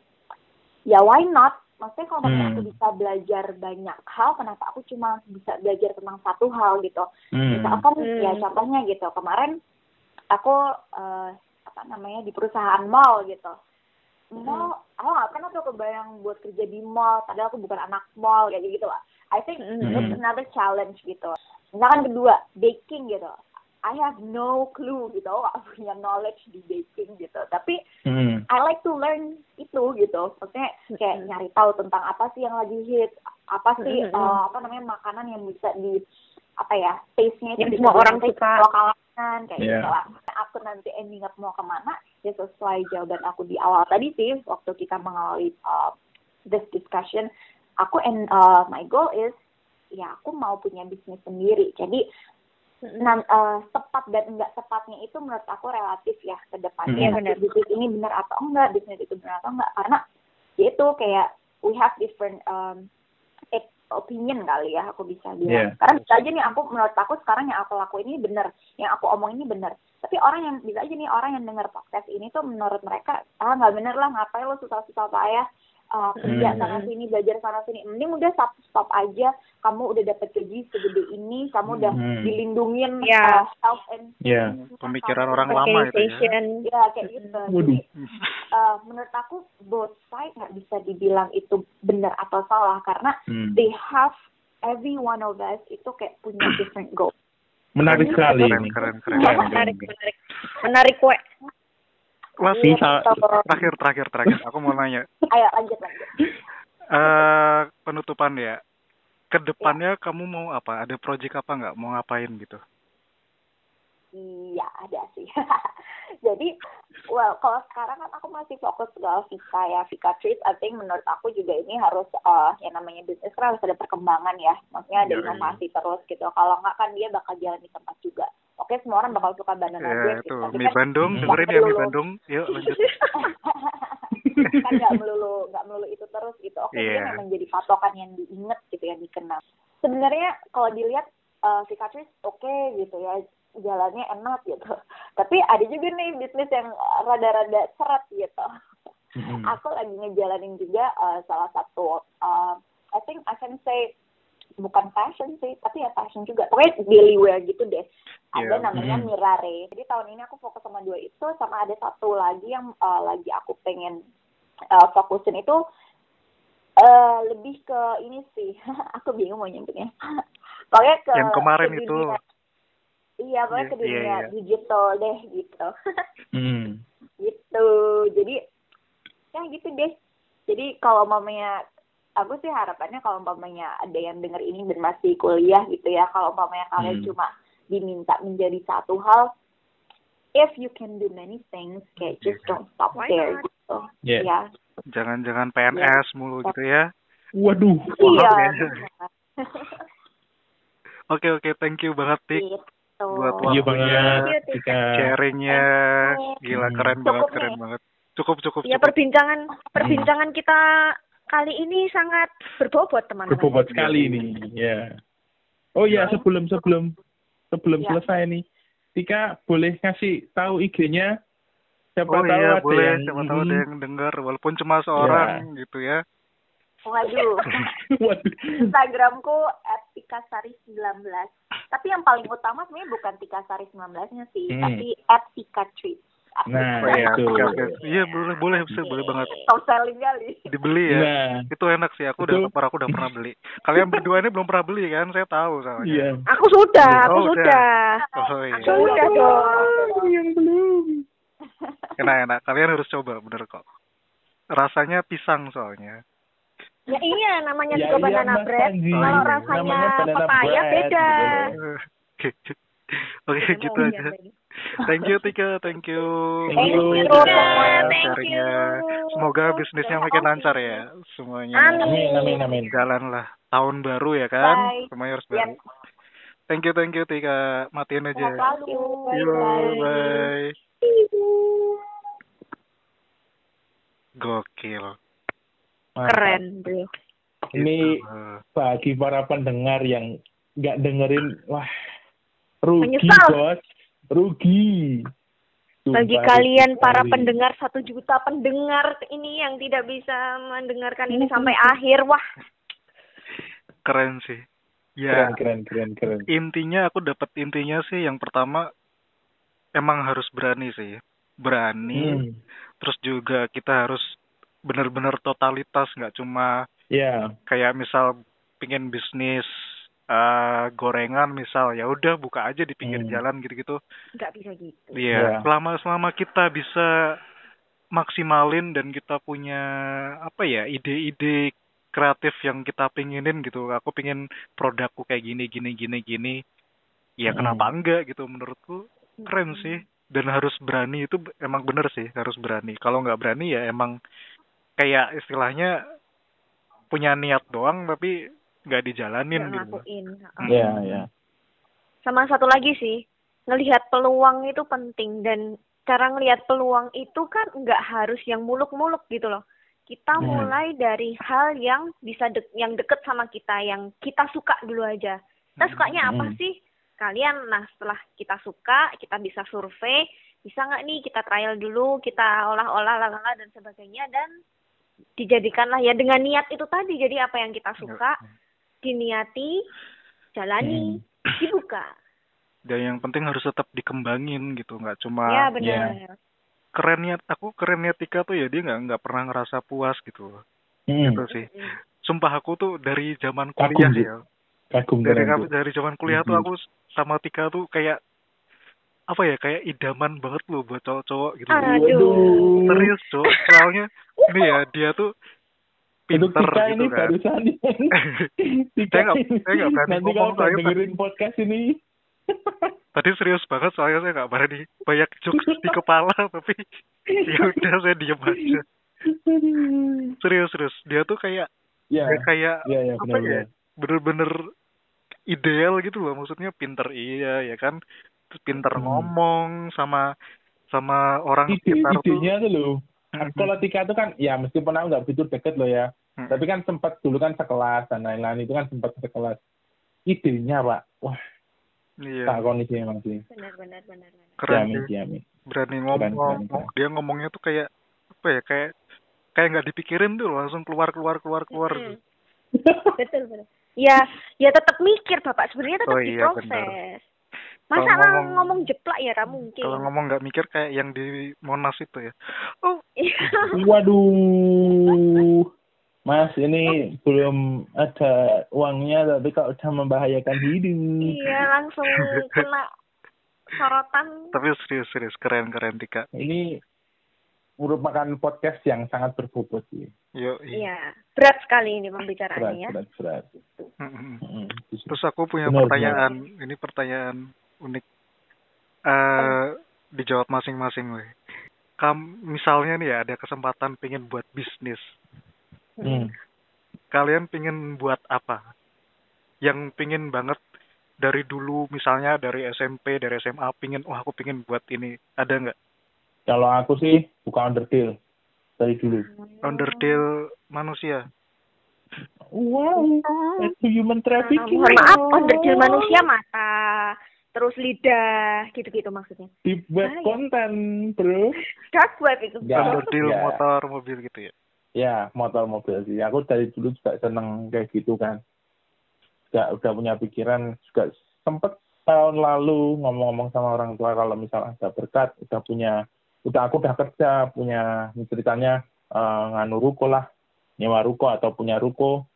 ya why not maksudnya kalau Hmm. aku bisa belajar banyak hal kenapa aku cuma bisa belajar tentang satu hal gitu Hmm. misalkan Hmm. ya contohnya gitu kemarin aku eh, apa namanya di perusahaan mall gitu mall aku nggak pernah tuh kebayang buat kerja di mall padahal aku bukan anak mall kayak gitu lah I think Mhm. it's another challenge gitu. Misalkan kedua, baking gitu. I have no clue gitu, gak punya knowledge di baking gitu. Tapi Hmm. I like to learn itu gitu. Maksudnya kayak nyari tahu tentang apa sih yang lagi hit, apa sih Mm-mm. eh, apa namanya makanan yang bisa di apa ya taste-nya itu Yang semua orang suka. lokal kalangan kayak Yeah. gitu lah. Aku nanti ending up mau ke mana ya sesuai jawaban aku di awal tadi sih waktu kita mengawali uh, this discussion. Aku and uh, my goal is ya aku mau punya bisnis sendiri. Jadi Nah, eh, tepat dan enggak tepatnya itu menurut aku relatif ya ke depannya. Iya, benar. Nanti bisnis ini benar atau enggak, bisnis itu benar atau enggak. Karena ya itu kayak we have different um, opinion kali ya aku bisa bilang. Iya. Karena bisa aja nih aku menurut aku sekarang yang aku lakuin ini benar, yang aku omong ini benar. Tapi orang yang bisa aja nih orang yang dengar podcast ini tuh menurut mereka ah nggak bener lah ngapain lo susah-susah payah uh, kerja Hmm. sana sini belajar sana sini mending udah satu stop aja kamu udah dapat gaji segede ini kamu udah Hmm. dilindungin Ya. uh, health and Ya. Pemikiran orang lama itu ya. Ya kayak gitu Waduh. Jadi, uh, menurut aku both side nggak bisa dibilang itu benar atau salah karena Hmm. they have every one of us itu kayak punya different goal Menarik sekali Keren, ini. keren, keren. Keren, menarik, keren. menarik. Menarik, kue. Mas, Iya, Bisa. terakhir, terakhir, terakhir. Aku mau nanya. ayo lanjut lanjut eh penutupan ya. Ke depannya kamu mau apa? Ada project apa nggak? Mau ngapain gitu? Iya ada sih. Jadi, well kalau sekarang kan aku masih fokus ke Vika ya, Vika Treat. I think menurut aku juga ini harus uh, yang namanya bisnis kan harus ada perkembangan ya. Maksudnya ada Iya, inovasi terus gitu. Kalau nggak kan dia bakal jalan di tempat juga. Oke semua orang bakal suka banana Ya bread itu, gitu. Tapi mie kan Bandung, Hmm. dengerin ya mie Bandung. Yuk lanjut. kan nggak melulu nggak melulu itu terus gitu. Oke dia Iya. memang jadi patokan yang diinget gitu yang dikenal. Sebenarnya kalau dilihat uh, Vika Treat oke gitu ya jalannya enak gitu. Tapi ada juga nih bisnis yang rada-rada seret gitu. Hmm. Aku lagi ngejalanin juga uh, salah satu uh, I think I can say bukan fashion sih, tapi ya fashion juga. Pokoknya daily wear gitu deh. Ada Iya. namanya Hmm. Mirare. Jadi tahun ini aku fokus sama dua itu, sama ada satu lagi yang uh, lagi aku pengen uh, fokusin itu uh, lebih ke ini sih. aku bingung mau nyebutnya. pokoknya ke Yang kemarin ke itu. Iya, pokoknya Iya, ke dunia iya, iya. digital deh gitu. Hmm. gitu jadi ya gitu deh jadi kalau mamanya aku sih harapannya kalau mamanya ada yang denger ini dan masih kuliah gitu ya kalau mamanya kalian Hmm. cuma diminta menjadi satu hal if you can do many things kayak just Iya. don't stop Why there not? gitu Yeah. ya Jangan-jangan PNS mulu gitu ya. Waduh. iya. Oke oke, thank you banget Tik gitu buat Iya waktunya, banget. Jika sharingnya. Gila Hmm. keren Cukup banget, nih. keren banget. Cukup cukup Ya cukup. perbincangan perbincangan kita kali ini sangat berbobot teman-teman. berbobot sekali ini. Ya. Oh ya, sebelum sebelum sebelum Ya. selesai nih, Tika boleh ngasih tahu IG-nya? Siapa Oh tahu iya ada boleh, yang siapa tahu ada yang dengar walaupun cuma seorang gitu ya. waduh Waduh. Instagramku @tikasari19. Tapi yang paling utama sebenarnya bukan Tikasari 19-nya sih, Hmm. tapi @tikatreat. Nah, Oh iya, oke. Iya boleh boleh bisa boleh banget Top selling kali. dibeli ya. Nah, Itu enak sih, aku udah Betul. aku udah pernah beli. Kalian berdua ini belum pernah beli kan? Saya tahu soalnya. iya. Aku sudah, aku Oh, udah. sudah. Oh iya. Sudah dong. Yang belum. Enak enak. Kalian harus coba bener kok. Rasanya pisang soalnya. Ya iya, namanya Ya, juga iya, banana bread. Kalau rasanya banana papaya beda. Gitu. Oke. Oke gitu aja. Thank you Tika, thank you. Thank you. Thank you. Semoga bisnisnya makin lancar ya semuanya. Amin, amin, amin. Jalan lah. Tahun baru ya kan? Bye. Semuanya harus Yep. baru. Thank you, thank you Tika. Matiin aja. Sehat selalu. Yo, Bye-bye. bye. Gokil. Mantap. Keren, bro. Ini Gitu. bagi para pendengar yang nggak dengerin, wah, rugi Menyesal. bos, rugi. Sumpah, Bagi rugi kalian para sekali. pendengar satu juta pendengar ini yang tidak bisa mendengarkan ini sampai akhir, wah Keren sih. Ya, keren, keren, keren, keren. intinya aku dapat intinya sih yang pertama emang harus berani sih. Berani, Hmm. terus juga kita harus benar-benar totalitas nggak cuma Ya, kayak misal pingin bisnis eh, gorengan misal ya udah buka aja di pinggir Hmm. jalan gitu-gitu nggak bisa gitu Iya, Iya. selama selama kita bisa maksimalin dan kita punya apa ya ide-ide kreatif yang kita pinginin gitu. Aku pingin produkku kayak gini gini gini gini. Ya Mm. kenapa enggak gitu menurutku keren Mm-mm. sih dan harus berani itu emang bener sih harus berani. Kalau nggak berani ya emang kayak istilahnya punya niat doang tapi nggak dijalanin Nggak gitu. ngelakuin Hmm. Iya, iya. sama satu lagi sih ngelihat peluang itu penting dan cara ngelihat peluang itu kan nggak harus yang muluk-muluk gitu loh kita Hmm. mulai dari hal yang bisa dek yang deket sama kita yang kita suka dulu aja kita sukanya apa Hmm. sih kalian nah setelah kita suka kita bisa survei bisa nggak nih kita trial dulu kita olah-olah lalala dan sebagainya dan dijadikanlah ya dengan niat itu tadi jadi apa yang kita suka diniati jalani dibuka Dan yang penting harus tetap dikembangin gitu, nggak cuma ya benar kerennya aku kerennya Tika tuh ya dia nggak nggak pernah ngerasa puas gitu Hmm. gitu sih Mm. sumpah aku tuh dari zaman Kagum kuliah ya Kagum dari tuh. dari zaman kuliah tuh Mhm. aku sama Tika tuh kayak apa ya kayak idaman banget loh buat cowok-cowok gitu Aduh. serius cowok soalnya ini ya dia tuh Untuk pinter Tika gitu ini kan. barusan. Tika Saya nggak- saya nggak berani Nanti ngomong, kalau dengerin podcast ini. tadi serius banget soalnya saya nggak berani. Banyak jokes di kepala tapi ya udah saya diem aja. Serius serius. Dia tuh kayak Ya, kayak ya, ya, apa ya? bener-bener ideal gitu loh. Maksudnya pinter iya ya kan? Terus pinter Hmm. ngomong sama sama orang Ide, sekitar tuh. idenya tuh loh. Kalau Tika itu kan, ya meskipun aku nggak begitu deket loh ya. Hmm. Tapi kan sempat dulu kan sekelas dan lain-lain itu kan sempat sekelas. Idenya pak, wah iya tak kondisi emang sih. benar benar benar benar. keren Jamin, sih jamin. berani ngomong keren, keren. dia ngomongnya tuh kayak apa ya kayak kayak nggak dipikirin tuh langsung keluar keluar keluar keluar Mm. betul betul ya ya tetap mikir bapak sebenarnya tetap Oh iya, diproses masa Kalau ngomong, ngomong- jeplak ya tak mungkin. kalau ngomong nggak mikir kayak yang di Monas itu ya. Oh. Waduh, Mas ini belum ada uangnya tapi kok udah membahayakan hidup. iya langsung kena sorotan. Tapi serius serius keren keren Tika. Ini merupakan podcast yang sangat berbobot sih. yo iya. iya berat sekali ini Berat, pembicaraannya ya. berat, berat. Terus aku punya Benar, pertanyaan, ini pertanyaan unik. Eh dijawab masing-masing, weh. Kam, misalnya nih ya ada kesempatan pengen buat bisnis, Hmm. kalian pengen buat apa? Yang pengen banget dari dulu, misalnya dari SMP, dari SMA, pengen, wah aku pengen buat ini, ada nggak? Kalau aku sih buka undertale dari dulu. Undertale manusia. Wow, itu human trafficking. mohon maaf onderdil manusia mata terus lidah gitu-gitu maksudnya Di web Ah, konten, bro. dark web itu Ya. Undertale ya. motor, mobil gitu ya. Ya, motor mobil sih. Aku dari dulu juga seneng kayak gitu kan. Juga udah punya pikiran, juga sempet tahun lalu ngomong-ngomong sama orang tua kalau misalnya ada berkat, udah punya, udah aku udah kerja, punya ceritanya eh, nganu ruko lah, nyewa ruko atau punya ruko.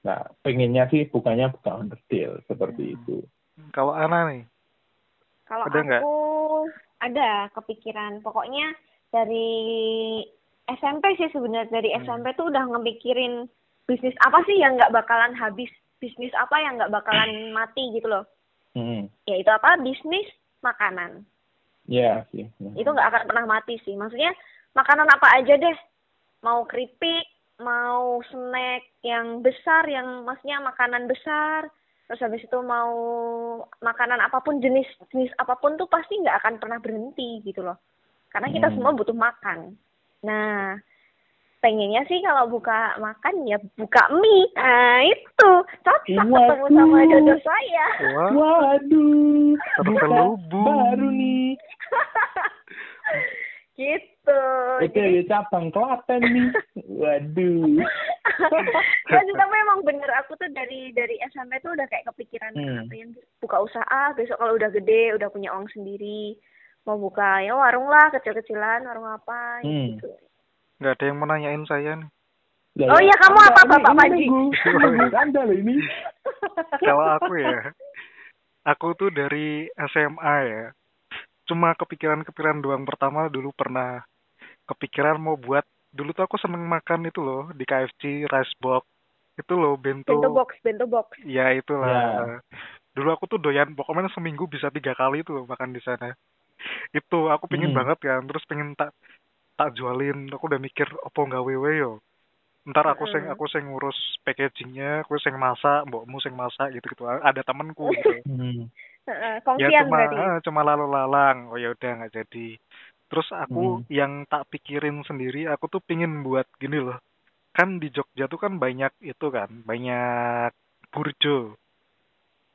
Nah, pengennya sih bukannya buka underdeal seperti itu. Kalau Ana nih, Kalau Ada aku ada kepikiran, pokoknya dari SMP sih sebenarnya dari Hmm. SMP tuh udah ngepikirin bisnis apa sih yang nggak bakalan habis, bisnis apa yang nggak bakalan mati gitu loh. Hmm. Yaitu apa? Bisnis makanan. Ya sih. Itu nggak akan pernah mati sih. Maksudnya makanan apa aja deh. Mau keripik, mau snack yang besar, yang maksudnya makanan besar, terus habis itu mau makanan apa pun jenis jenis apa pun tuh pasti nggak akan pernah berhenti gitu loh. Karena kita Hmm. semua butuh makan. Nah pengennya sih kalau buka makan ya buka mie. Nah itu. Cocok ketemu sama dodo saya. Wah, Waduh, Terselubung. baru nih. gitu Oke, ya cabang Klaten nih. Waduh. ya sih tapi emang bener aku tuh dari dari SMP tuh udah kayak kepikiran Hmm. apa yang buka usaha besok kalau udah gede udah punya uang sendiri mau buka ya warung lah kecil-kecilan warung apa Hmm. gitu nggak ada yang menanyain saya nih. Lah, Oh iya, kamu Anda, apa, ini- Bapak Panji? Anda loh ini. Kalau aku ya, aku tuh dari SMA ya, cuma kepikiran-kepikiran doang. Pertama dulu pernah kepikiran mau buat, dulu tuh aku seneng makan itu loh, di KFC, rice box. Itu loh, bento. Bento box, bento box. Ya itulah. Ya. Dulu aku tuh doyan, pokoknya seminggu bisa tiga kali tuh loh makan di sana. Itu aku pingin Hmm. banget kan, terus pengen tak tak jualin. Aku udah mikir, apa nggak wewe yo. Ntar aku sing Mm-mm. aku sing ngurus packagingnya, aku sing masak, mbokmu sing masak gitu gitu. Ada temenku gitu. Hmm. Ya cuma berarti. cuma lalu lalang. Oh ya udah nggak jadi. Terus aku Hmm. yang tak pikirin sendiri, aku tuh pingin buat gini loh. Kan di Jogja tuh kan banyak itu kan, banyak burjo.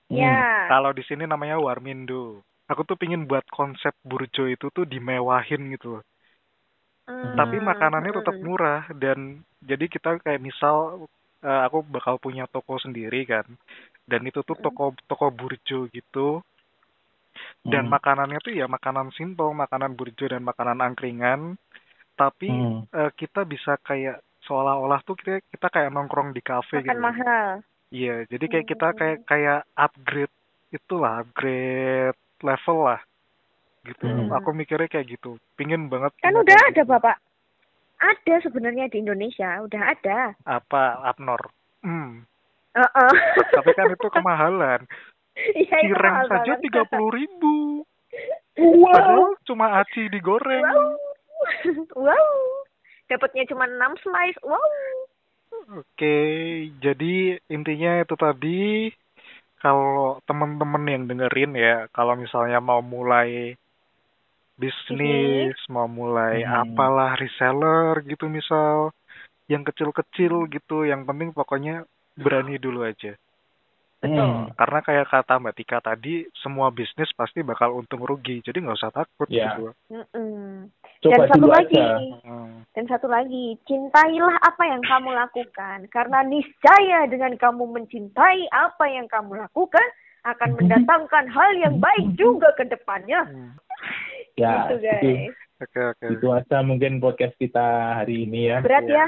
Hmm. Ya. Kalau di sini namanya Warmindo. Aku tuh pingin buat konsep burjo itu tuh dimewahin gitu loh. Hmm, Tapi makanannya tetap hmm. murah dan jadi kita kayak misal eh, aku bakal punya toko sendiri kan. Dan itu tuh Mm. toko toko burjo gitu. Dan Hmm. makanannya tuh ya makanan simple, makanan burjo dan makanan angkringan. Tapi Hmm. eh, kita bisa kayak seolah-olah tuh kita kita kayak nongkrong di kafe Makan gitu. mahal. Iya, jadi kayak kita kayak kayak upgrade itulah, upgrade level lah. Gitu. Hmm. Aku mikirnya kayak gitu. Pingin banget Kan punya udah ada, gitu. Bapak. Ada sebenarnya di Indonesia, udah ada. Apa Abnor? Hmm. Heeh. Tapi kan itu kemahalan. Iya, itu Cireng saja tiga puluh ribu. Wow. Padahal cuma aci digoreng. Wow. wow. Dapatnya cuma 6 slice. Wow. Oke, jadi intinya itu tadi kalau teman-teman yang dengerin ya, kalau misalnya mau mulai bisnis, mau mulai Hmm. apalah reseller gitu misal, yang kecil-kecil gitu, yang penting pokoknya berani dulu aja. Hmm. Karena kayak kata Mbak Tika tadi, semua bisnis pasti bakal untung rugi, jadi nggak usah takut Ya. gitu. Coba Dan satu lagi, aja. Hmm. dan satu lagi, cintailah apa yang kamu lakukan. Karena niscaya dengan kamu mencintai apa yang kamu lakukan, akan mendatangkan hal yang baik juga ke depannya. Hmm. Ya, gitu guys. itu, Oke oke. itu aja mungkin podcast kita hari ini ya. Berat ya,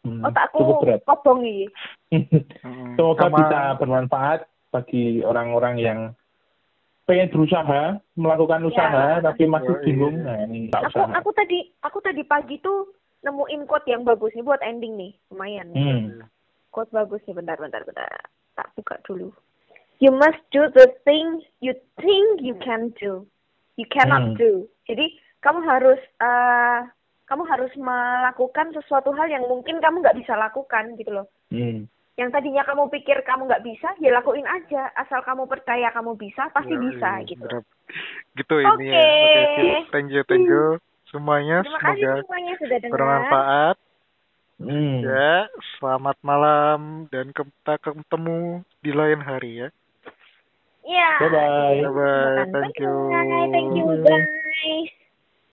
Hmm. otakku Cukup berat. kobong ini. Hmm. Semoga Sama- bisa bermanfaat bagi orang-orang yang pengen berusaha melakukan usaha Ya. tapi masih Yoi. bingung. Nah, ini tak Aku usaha. aku tadi aku tadi pagi tuh nemuin quote yang bagus nih buat ending nih, lumayan. nih. Hmm. Quote bagus nih, bentar bentar bentar. Tak buka dulu. You must do the thing you think you can do. You cannot Hmm. do. Jadi kamu harus eh kamu harus melakukan sesuatu hal yang mungkin kamu nggak bisa lakukan gitu loh. Hmm. Yang tadinya kamu pikir kamu nggak bisa, ya lakuin aja. Asal kamu percaya kamu bisa, pasti Yoi, bisa gitu. bener. Gitu ini ya. Oke. Thank you, thank you semuanya. Terima kasih Semoga semuanya sudah dengar. bermanfaat. Hmm. Ya, selamat malam dan kita ketemu di lain hari ya. Iya. Bye-bye. Bye-bye. Makan. Thank you. Bye. Thank you guys.